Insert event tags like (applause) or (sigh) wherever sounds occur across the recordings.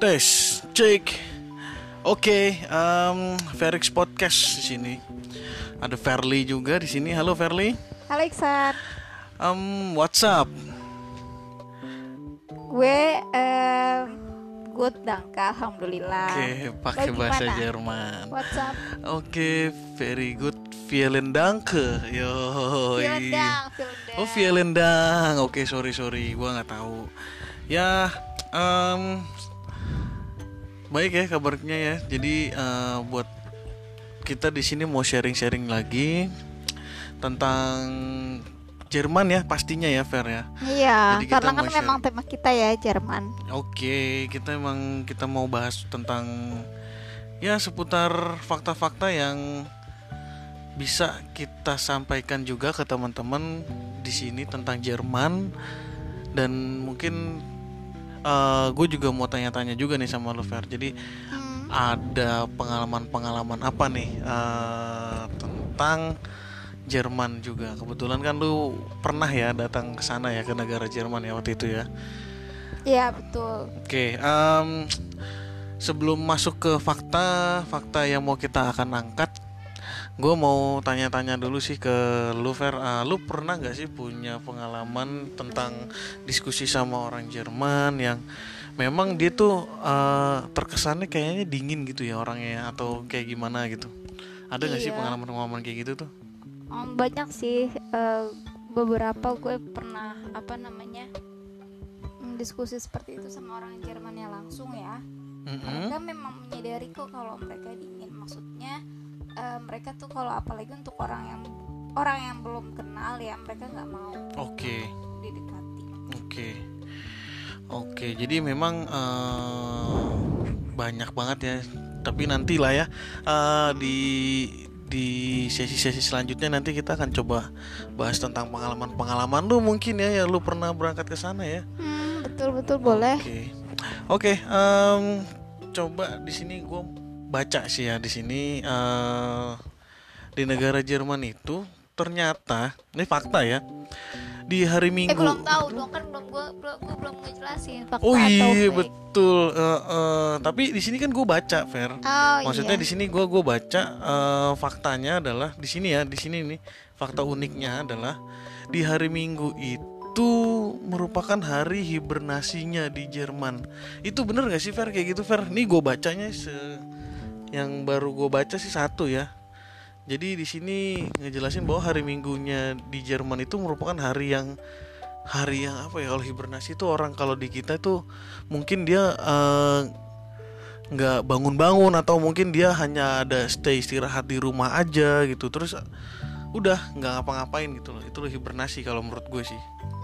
Tes, cek. Oke, um, Ferix Podcast di sini. Ada Verly juga di sini. Halo Verly. Halo Iksan. Um, what's up? Gue um, good dangka, alhamdulillah. Oke, pakai Lo bahasa? Jerman. What's up? Oke, very good. Vielen Danke. Yo. Vielen Dank. Oh, Vielen Dank. Oke, sorry sorry, gua nggak tahu. Ya, em, baik ya kabarnya ya. Jadi eh, buat kita di sini mau sharing-sharing lagi tentang Jerman ya pastinya ya Fer ya. Iya, Jadi karena kan share- memang tema kita ya Jerman. Oke, kita emang kita mau bahas tentang ya seputar fakta-fakta yang bisa kita sampaikan juga ke teman-teman di sini tentang Jerman dan mungkin gue juga mau tanya-tanya juga nih sama lu Fer. Jadi Hmm. ada pengalaman-pengalaman apa nih eh, tentang Jerman juga. Kebetulan kan lu pernah ya datang ke sana ya ke negara Jerman ya waktu itu ya. Iya betul. Oke, em, sebelum masuk ke fakta, fakta yang mau kita akan angkat, gue mau tanya-tanya dulu sih ke lu Fer, Eh, lu pernah nggak sih punya pengalaman tentang diskusi sama orang Jerman yang memang dia tuh eh, terkesannya kayaknya dingin gitu ya orangnya atau kayak gimana gitu? Ada nggak sih Iya. pengalaman-pengalaman kayak gitu tuh? Om, banyak sih eh, beberapa gue pernah apa namanya mm, diskusi seperti itu sama orang Jermannya langsung ya. Mm-mm. Mereka memang menyadari kok kalau mereka dingin. Maksudnya eh, mereka tuh kalau apalagi untuk orang yang orang yang belum kenal ya mereka nggak mau Oke. didekati. Oke, oke. Jadi memang eh, banyak banget ya. Tapi nantilah ya eh, di di sesi-sesi selanjutnya nanti kita akan coba bahas tentang pengalaman-pengalaman lu mungkin ya yang lu pernah berangkat ke sana ya. Hmm, betul betul boleh. Oke, oke. em, coba di sini gue baca sih ya di sini eh, di negara Jerman itu ternyata ini fakta ya di hari Minggu. Eh belum tahu dong kan belum gue belum gue belum ngejelasin fakta Oh iya betul. Eh, eh, tapi di sini kan gue baca, Fer. Oh Maksudnya iya. di sini gue gue baca eh, faktanya adalah di sini ya, di sini nih fakta uniknya adalah di hari Minggu itu merupakan hari hibernasinya di Jerman. Itu bener gak sih Fer kayak gitu Fer? Nih gue bacanya se yang baru gue baca sih satu ya. Jadi di sini ngejelasin bahwa hari Minggunya di Jerman itu merupakan hari yang hari yang apa ya kalau hibernasi itu orang kalau di kita itu mungkin dia eh, nggak bangun-bangun atau mungkin dia hanya ada stay istirahat di rumah aja gitu terus udah nggak ngapa-ngapain gitu loh itu loh hibernasi kalau menurut gue sih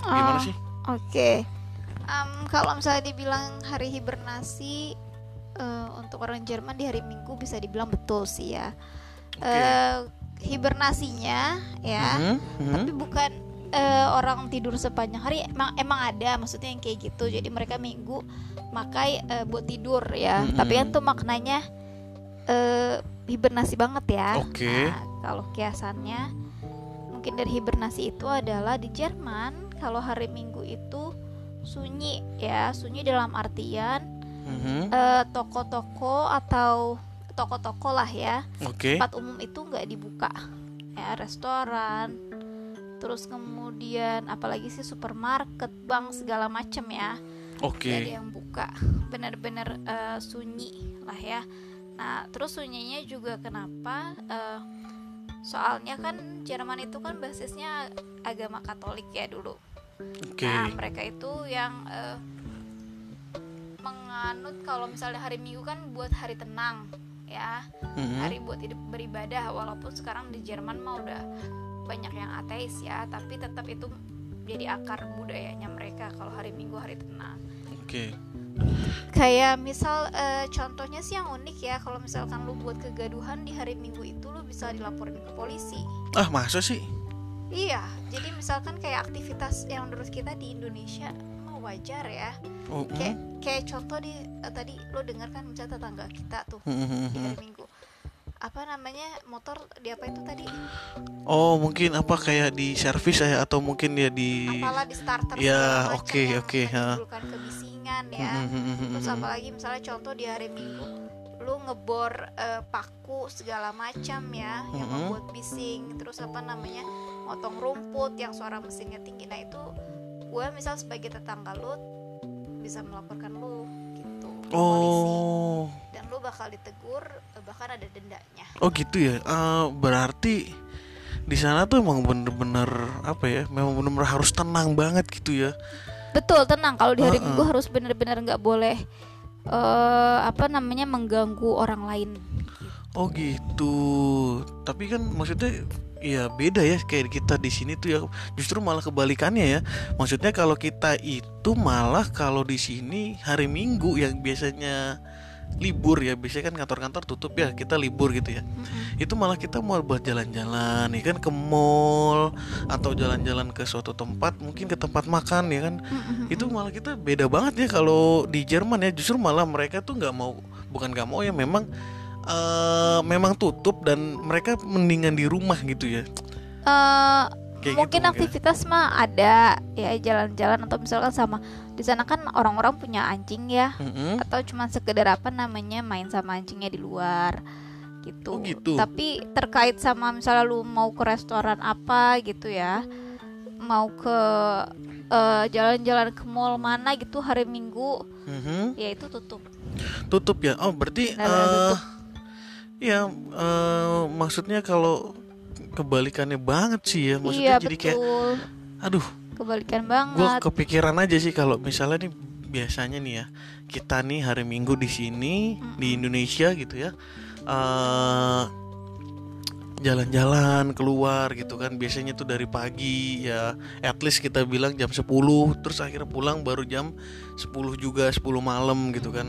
gimana Oh, sih Oke. Em, kalau misalnya dibilang hari hibernasi eh, untuk orang Jerman di hari Minggu bisa dibilang betul sih ya. Oke. Eh, hibernasinya ya, Mhm, mhm. tapi bukan eh, orang tidur sepanjang hari. Emang emang ada maksudnya yang kayak gitu. Jadi mereka Minggu makai eh, buat tidur ya. Mhm. Tapi kan tuh maknanya eh, hibernasi banget ya. Oke. Nah, kalau kiasannya mungkin dari hibernasi itu adalah di Jerman kalau hari Minggu itu sunyi ya sunyi dalam artian Mhm. eh, toko-toko atau toko-toko lah ya. Oke. Tempat umum itu nggak dibuka. Ya restoran terus kemudian apalagi sih supermarket bank segala macem ya. Oke. Nggak ada yang buka. Benar-benar eh, sunyi lah ya. Nah terus sunyinya juga kenapa? Eh, soalnya kan Jerman itu kan basisnya agama Katolik ya dulu. Oke. Nah mereka itu yang eh, menganut kalau misalnya hari Minggu kan buat hari tenang ya. Mhm. hari buat hidup beribadah walaupun sekarang di Jerman mah udah banyak yang ateis ya. Tapi tetap itu jadi akar budayanya mereka kalau hari Minggu hari tenang. Oke. Kayak misal eh, contohnya sih yang unik ya kalau misalkan lu buat kegaduhan di hari minggu itu lu bisa dilaporin ke polisi. Ah masa sih? Iya jadi misalkan kayak aktivitas yang menurut kita di Indonesia wajar ya. Oh, kayak kayak contoh di eh, tadi lu dengar kan misalnya tetangga kita tuh mhm, mhm, di mhm. hari minggu. Apa namanya motor di apa itu tadi? Oh mungkin apa kayak di servis ya atau mungkin dia di apalah di starter Ya, oke, oke, menimbulkan kebisingan ya. Terus apalagi misalnya contoh di hari minggu lu ngebor eh, paku segala macam ya yang membuat bising. Terus apa namanya motong rumput yang suara mesinnya tinggi. Nah itu gue misal sebagai tetangga lu bisa melaporkan lu gitu ke polisi Oh, dan lu bakal ditegur eh, bahkan ada dendanya oh gitu ya. Eh, berarti di sana tuh emang bener-bener apa ya? Memang bener-bener harus tenang banget gitu ya. betul tenang kalau di hari Heeh. minggu harus bener-bener nggak boleh eh apa namanya mengganggu orang lain Oh gitu. Tapi kan maksudnya ya beda ya kayak kita di sini tuh ya justru malah kebalikannya ya. Maksudnya kalau kita itu malah kalau di sini hari Minggu yang biasanya libur ya biasanya kan kantor-kantor tutup ya kita libur gitu ya Mm-mm. itu malah kita mau buat jalan-jalan ya kan ke mall atau jalan-jalan ke suatu tempat mungkin ke tempat makan ya kan Mm-mm. itu malah kita beda banget ya kalau di Jerman ya justru malah mereka tuh nggak mau bukan nggak mau ya memang eh, memang tutup dan mereka mendingan di rumah gitu ya Eh, kayak mungkin gitu aktivitas mah ada ya jalan-jalan atau misalkan sama di sana kan orang-orang punya anjing ya Mm-mm. atau cuma sekedar apa namanya main sama anjingnya di luar gitu. Oh, gitu. Tapi terkait sama misalnya lu mau ke restoran apa gitu ya, mau ke eh, jalan-jalan ke mall mana gitu hari Minggu, Mhm. ya itu tutup. tutup ya oh berarti tutup. Ya eh, maksudnya kalau kebalikannya banget sih ya maksudnya iya jadi betul. kayak aduh Kebalikan gue banget. kepikiran aja sih kalau misalnya nih biasanya nih ya kita nih hari Minggu di sini di Indonesia gitu ya eh jalan-jalan keluar gitu kan biasanya tuh dari pagi ya at least kita bilang jam 10 terus akhirnya pulang baru jam 10 juga 10 malam gitu kan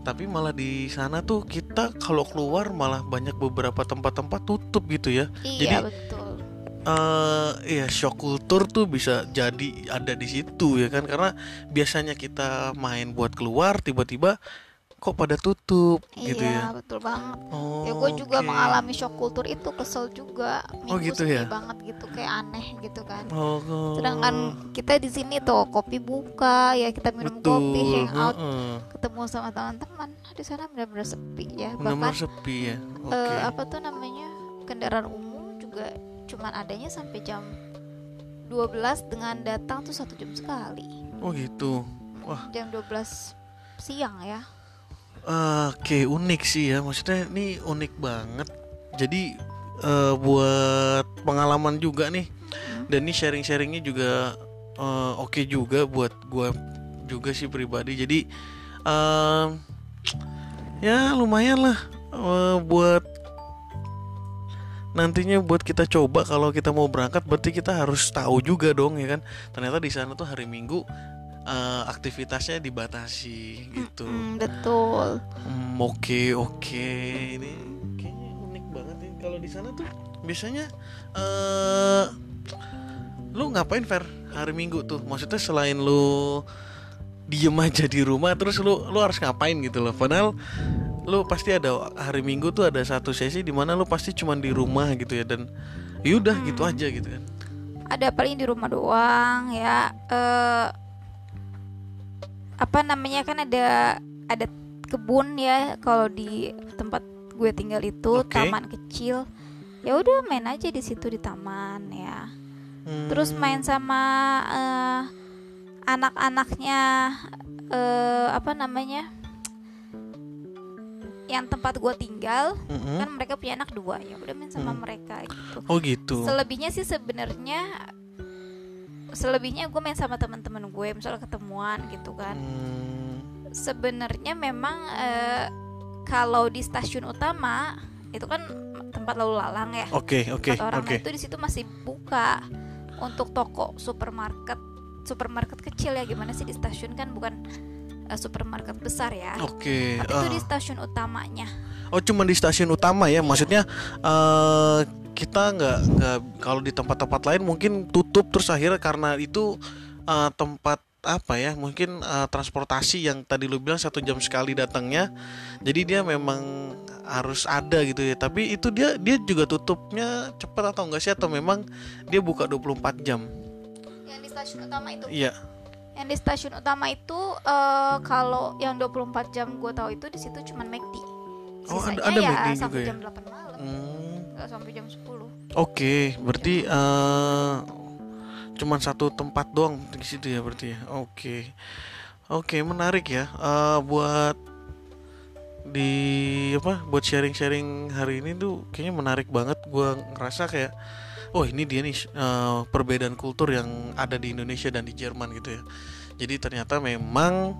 tapi malah di sana tuh kita kalau keluar malah banyak beberapa tempat-tempat tutup gitu ya Iya jadi- betul. eh ya shock kultur tuh bisa jadi ada di situ ya kan karena biasanya kita main buat keluar tiba-tiba kok pada tutup gitu iya ya. betul banget. Oh, ya gue juga mengalami shock kultur itu kesel juga Oh, minggu gitu sepi ya? banget gitu kayak aneh gitu kan Oh, oh. sedangkan kita di sini tuh kopi buka ya kita minum betul. kopi hangout heeh. ketemu sama teman-teman di sana benar-benar sepi ya Benar-benar bahkan sepi ya. Oke. eh, apa tuh namanya kendaraan umum juga cuman adanya sampai jam 12 dengan datang tuh satu jam sekali Oh gitu. Wah, jam 12 siang ya oke unik sih ya. Maksudnya ini unik banget. Jadi eh, buat pengalaman juga nih. Dan ini sharing-sharingnya juga eh, oke juga buat gua juga sih pribadi. Jadi em, ya lumayan lah eh, buat nantinya buat kita coba kalau kita mau berangkat berarti kita harus tahu juga dong ya kan ternyata di sana tuh hari Minggu eh, aktivitasnya dibatasi gitu. Mm, betul. Hmm, oke oke. Ini kayaknya unik banget nih. Kalau di sana tuh biasanya eh lu ngapain Fer? Hari Minggu tuh. Maksudnya selain lu diem (laughs) aja di rumah terus lu lu harus ngapain gitu loh. Padahal lu pasti ada hari Minggu tuh ada satu sesi di mana lu pasti cuman di rumah gitu ya. Dan yaudah gitu aja gitu kan. Ada paling di rumah doang ya. Eh apa namanya kan ada ada kebun ya kalau di tempat gue tinggal itu Oke. taman kecil ya udah main aja di situ di taman ya Hmm, terus main sama eh, anak-anaknya eh apa namanya yang tempat gue tinggal mm-mm. kan mereka punya anak dua ya udah main sama Hmm. mereka gitu oh gitu selebihnya sih sebenarnya selebihnya gue main sama teman-teman gue misalnya ketemuan gitu kan. Hmm, sebenarnya memang eh, kalau di stasiun utama itu kan tempat lalu lalang ya. Oke orang oke. Nah, itu di situ masih buka. Untuk toko supermarket supermarket kecil ya gimana sih di stasiun kan bukan eh, supermarket besar ya. Oke tapi itu ah. di stasiun utamanya. Oh cuma di stasiun utama ya, maksudnya eh kita nggak nggak kalau di tempat-tempat lain mungkin tutup terus akhirnya karena itu eh, tempat apa ya mungkin eh, transportasi yang tadi lu bilang satu jam sekali datangnya, jadi dia memang harus ada gitu ya. Tapi itu dia dia juga tutupnya cepat atau enggak sih atau memang dia buka 24 jam? yang di stasiun utama itu Iya. yang di stasiun utama itu eh, kalau yang 24 jam gue tahu itu di situ cuma McD Oh, ada- Sisanya ada ya McD sampai juga ya? jam 8 malam Hmm, nggak sampai jam 10 Oke, berarti eh cuman satu tempat doang di situ ya berarti ya. Oke. Oke, menarik ya. Eh buat di apa? Buat sharing-sharing hari ini tuh kayaknya menarik banget. Gua ngerasa kayak oh ini dia nih eh, perbedaan kultur yang ada di Indonesia dan di Jerman gitu ya. Jadi ternyata memang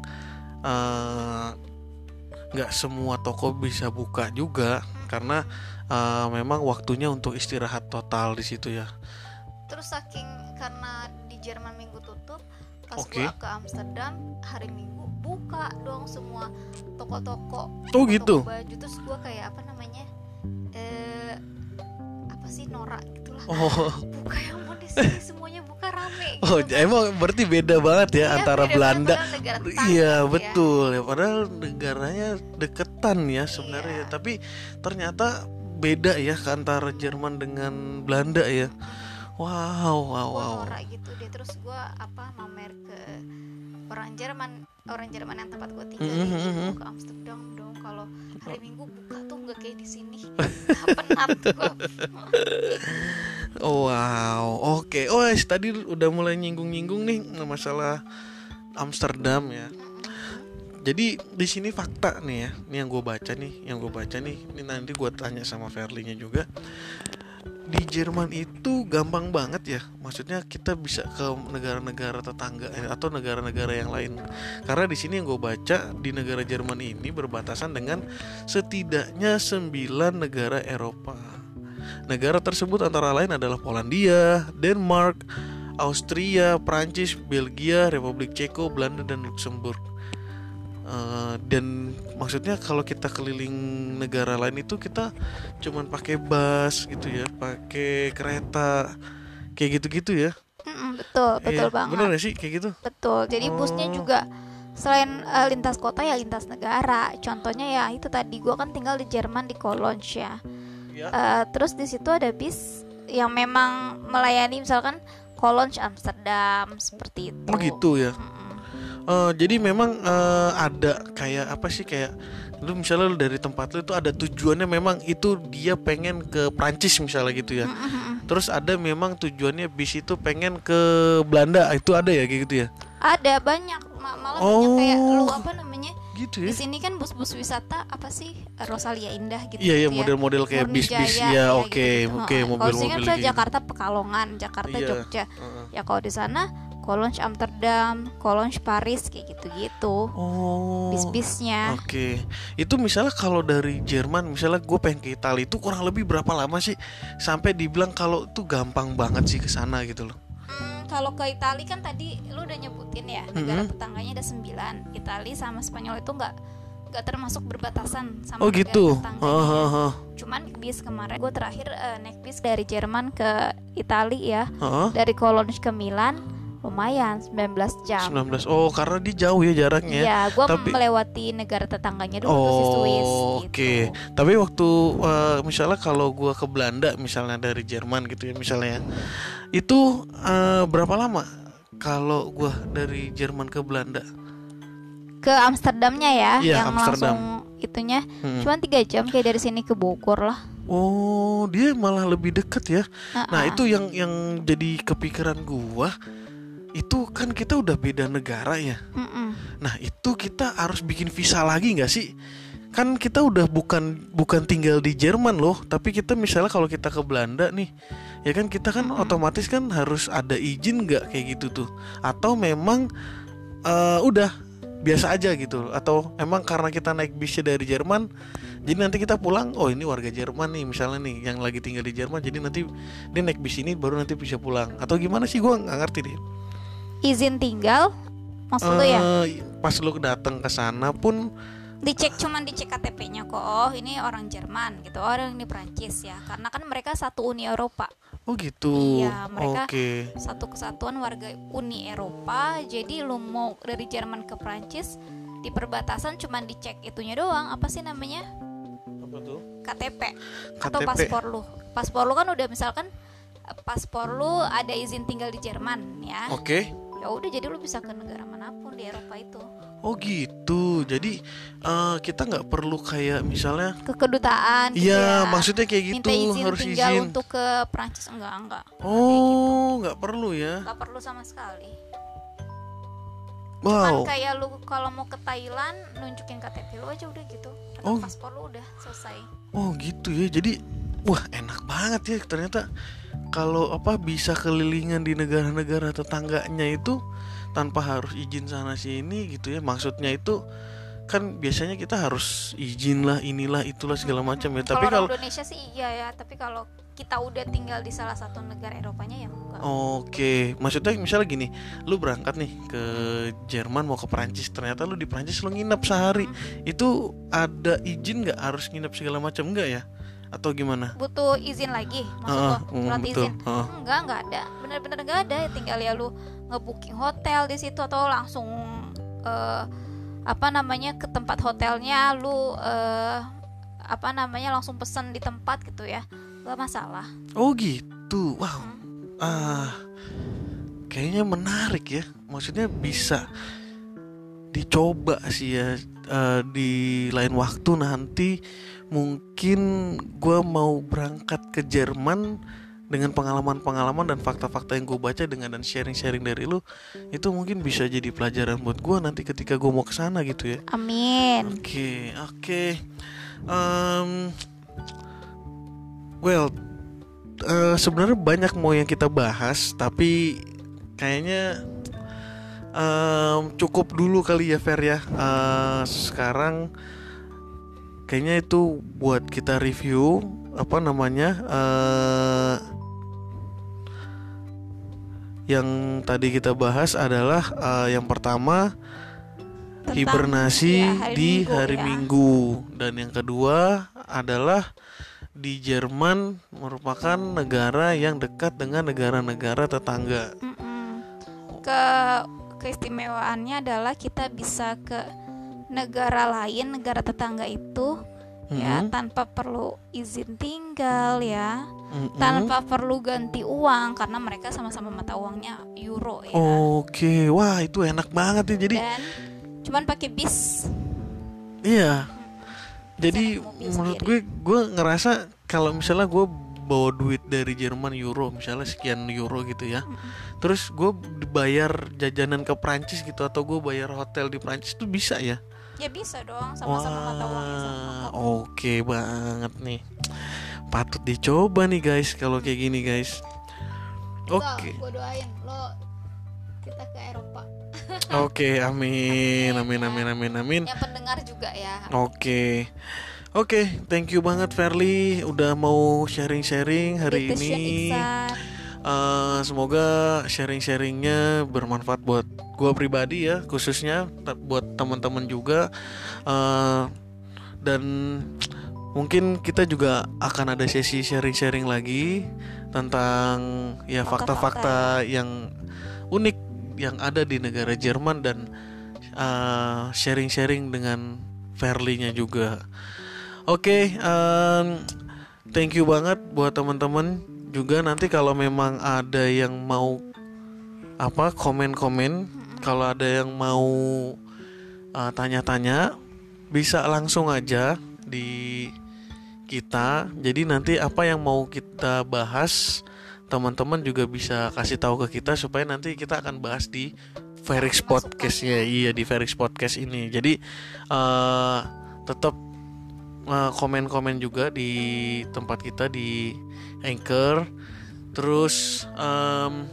nggak semua toko bisa buka juga karena eh, memang waktunya untuk istirahat total di situ ya. terus saking karena di Jerman minggu tutup pas Oke. gua ke Amsterdam hari minggu buka dong semua toko-toko Oh gitu. toko baju terus gua kayak apa namanya eh apa sih norak gitulah Oh, (laughs) buka yang mau di sini semuanya buka rame (laughs) oh gitu. emang berarti beda banget ya Iya, antara beda Belanda. banget, negara tetangga Iya gitu ya. betul ya. Padahal negaranya deketan ya sebenarnya. Iya. ya. Tapi ternyata beda ya antara Jerman dengan Belanda ya. Wow, wow, Gua wow. norak gitu deh terus gua apa mamer ke orang Jerman orang Jerman yang tempat gua tinggal mm mhm. ke Amsterdam dong kalau hari Minggu buka tuh nggak kayak di sini penat gua Oh, (laughs) wow, oke. Oh, es, tadi udah mulai nyinggung-nyinggung nih masalah Amsterdam ya. Jadi di sini fakta nih ya, ini yang gue baca nih, yang gue baca nih, ini nanti gue tanya sama Verlinya juga. Di Jerman itu gampang banget ya, maksudnya kita bisa ke negara-negara tetangga eh, atau negara-negara yang lain. Karena di sini yang gue baca di negara Jerman ini berbatasan dengan setidaknya 9 negara Eropa. Negara tersebut antara lain adalah Polandia, Denmark, Austria, Prancis, Belgia, Republik Ceko, Belanda dan Luxembourg. Eh, dan maksudnya kalau kita keliling negara lain itu kita cuman pakai bus gitu ya, pakai kereta kayak gitu-gitu ya. Mm-mm, betul betul Iya, banget Bener gak sih kayak gitu? betul jadi busnya Oh. juga selain eh, lintas kota ya lintas negara contohnya ya itu tadi gua kan tinggal di Jerman di Cologne ya Ya. Eh, terus di situ ada bis yang memang melayani misalkan Cologne Amsterdam seperti itu Oh gitu ya. Mm-mm. Eh, jadi memang eh, ada kayak apa sih kayak lu misalnya lu dari tempat lu itu ada tujuannya memang itu dia pengen ke Prancis misalnya gitu ya. Terus ada memang tujuannya bis itu pengen ke Belanda itu ada ya kayak gitu ya. ada banyak ma- malah banyak kayak lu Oh. apa namanya Gitu di ya. sini kan bus-bus wisata apa sih Rosalia Indah gitu Iya iya gitu ya. model-model kayak Murni bis-bis ya ya, oke oke Heeh. Kalau mobil-mobil sini kan kayak gitu. Jakarta Pekalongan, Jakarta Iya. Jogja. Heeh. Ya kalau di sana Cologne Amsterdam, Cologne Paris kayak gitu-gitu. Oh. Bis-bisnya. Oke, itu misalnya kalau dari Jerman, misalnya gue pengen ke Italia itu kurang lebih berapa lama sih sampai dibilang kalau itu gampang banget sih ke sana gitu loh. Hmm, kalau ke Italia kan tadi lu udah nyebutin ya, negara Mhm. tetangganya ada 9. Italia sama Spanyol itu nggak nggak termasuk berbatasan sama Oh gitu. tetangganya. Oh, oh, oh. Cuman bis kemarin gue terakhir eh, naik bis dari Jerman ke Italia ya, Oh, dari Cologne ke Milan lumayan 19 jam. 19. Oh, karena dia jauh ya jaraknya. Iya, gue Tapi- melewati negara tetangganya dulu tuh si Swiss. Oh, gitu. oke. Tapi waktu eh, misalnya kalau gua ke Belanda misalnya dari Jerman gitu ya misalnya ya, itu eh, berapa lama kalau gua dari Jerman ke Belanda? Ke Amsterdamnya ya, Iya, yang Amsterdam. langsung itunya Hmm. cuman tiga jam kayak dari sini ke Bogor lah. Oh, dia malah lebih deket ya. Nah, Uh-uh. itu yang yang jadi kepikiran gua itu kan kita udah beda negara ya. Mm-mm. Nah, itu kita harus bikin visa lagi nggak sih? Kan kita udah bukan bukan tinggal di Jerman loh, tapi kita misalnya kalau kita ke Belanda nih, ya kan kita kan otomatis kan harus ada izin nggak kayak gitu tuh? Atau memang eh, udah biasa aja gitu? Atau emang karena kita naik bisnya dari Jerman, jadi nanti kita pulang, oh ini warga Jerman nih misalnya nih yang lagi tinggal di Jerman, jadi nanti dia naik bis ini baru nanti bisa pulang? Atau gimana sih? Gua nggak ngerti deh. Izin tinggal maksud lu ya? Eh, pas lu datang ke sana pun Dicek cuman dicek KTP-nya kok. Oh, ini orang Jerman gitu. Orang ini Prancis ya. Karena kan mereka satu Uni Eropa. Oh gitu. Iya, mereka- Oke. Satu kesatuan warga Uni Eropa. Jadi lu mau dari Jerman ke Prancis di perbatasan cuman dicek itunya doang. Apa sih namanya? Apa tuh? KTP atau KTP. paspor lu. Paspor lu kan udah misalkan eh, paspor lu ada izin tinggal di Jerman ya. Oke. Ya udah jadi lu bisa ke negara mana pun di Eropa itu Oh gitu. Jadi eh, kita nggak perlu kayak misalnya ke kedutaan gitu Iya, ya. maksudnya kayak gitu minta izin harus tinggal izin. untuk ke Prancis enggak enggak Oh, nggak perlu ya. nggak perlu sama sekali Wow. Cuman kayak lu kalau mau ke Thailand nunjukin KTP lu aja udah gitu atau Oh. paspor lu udah selesai Oh gitu ya. Jadi wah enak banget ya ternyata kalau apa bisa kelilingan di negara-negara tetangganya itu tanpa harus izin sana sini gitu ya. Maksudnya itu kan biasanya kita harus izin lah inilah itulah segala macam ya. Tapi kalau Indonesia sih iya ya tapi kalau kita udah tinggal di salah satu negara Eropanya ya enggak Oke, maksudnya misalnya gini, lu berangkat nih ke Jerman mau ke Prancis, ternyata lu di Prancis lu nginep sehari, itu ada izin nggak harus nginep segala macam nggak ya? Atau gimana? butuh izin lagi maksud Heeh, lo mm, surat betul, izin. Heeh. enggak enggak ada. Bener-bener enggak ada. Tinggal ya lu ngebooking hotel di situ atau langsung eh, apa namanya ke tempat hotelnya lu eh, apa namanya langsung pesan di tempat gitu ya. Nggak masalah. Oh gitu, wow, ah, kayaknya menarik ya. Maksudnya bisa dicoba sih ya eh, di lain waktu nanti mungkin gua mau berangkat ke Jerman dengan pengalaman-pengalaman dan fakta-fakta yang gue baca dengan dan sharing-sharing dari lu itu mungkin bisa jadi pelajaran buat gua nanti ketika gue mau ke sana gitu ya. amin Oke, oke. Em, well, eh, sebenarnya banyak mau yang kita bahas, tapi kayaknya em, cukup dulu kali ya Fer ya. Eh, sekarang kayaknya itu buat kita review apa namanya eh, yang tadi kita bahas adalah eh, yang pertama Tentang, hibernasi ya, hari di Minggu, hari ya. Minggu dan yang kedua adalah di Jerman merupakan negara yang dekat dengan negara-negara tetangga. Mm-mm. ke keistimewaannya adalah kita bisa ke negara lain negara tetangga itu ya Mhm, tanpa perlu izin tinggal ya mhm. tanpa perlu ganti uang karena mereka sama-sama mata uangnya euro ya Oke, wah itu enak banget ya. Jadi dan cuman pakai bis iya. Jadi naik mobil menurut gue gue ngerasa kalau misalnya gue bawa duit dari Jerman euro misalnya sekian euro gitu ya. Terus gue bayar jajanan ke Prancis gitu atau gue bayar hotel di Prancis itu bisa ya? Ya bisa dong sama-sama mata uangnya sama oke banget nih. Patut dicoba nih guys kalau kayak gini guys. Oke. gue doain lo kita ke Eropa (laughs) Oke, amin. Amin amin amin amin. yang pendengar juga ya Oke. Oke, thank you banget Verly udah mau sharing-sharing hari Gitu, ini. Eh, semoga sharing-sharingnya bermanfaat buat gua pribadi ya, khususnya buat teman-teman juga. Eh, dan mungkin kita juga akan ada sesi sharing-sharing lagi tentang ya fakta-fakta yang unik yang ada di negara Jerman dan eh, sharing-sharing dengan Verly-nya juga. Oke, em, thank you banget buat teman-teman juga nanti kalau memang ada yang mau apa komen-komen, kalau ada yang mau uh, tanya-tanya bisa langsung aja di kita. Jadi nanti apa yang mau kita bahas teman-teman juga bisa kasih tahu ke kita supaya nanti kita akan bahas di Ferix Podcast ya. Iya di Ferix Podcast ini. Jadi uh, tetap uh, komen-komen juga di tempat kita di Anchor. Terus um,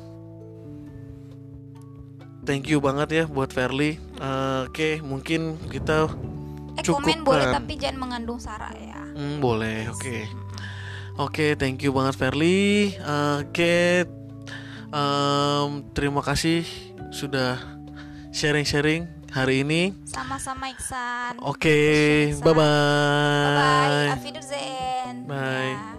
thank you banget ya buat Verly. Uh, Oke, mungkin kita eh Cukup komen boleh tapi jangan mengandung sara ya Hmm, boleh, oke. Oke, thank you banget Verly. Eh, Oke, em, terima kasih sudah sharing-sharing hari ini. sama-sama Iksan Oke, bye-bye. bye bye Auf Wiedersehen Bye. Ya.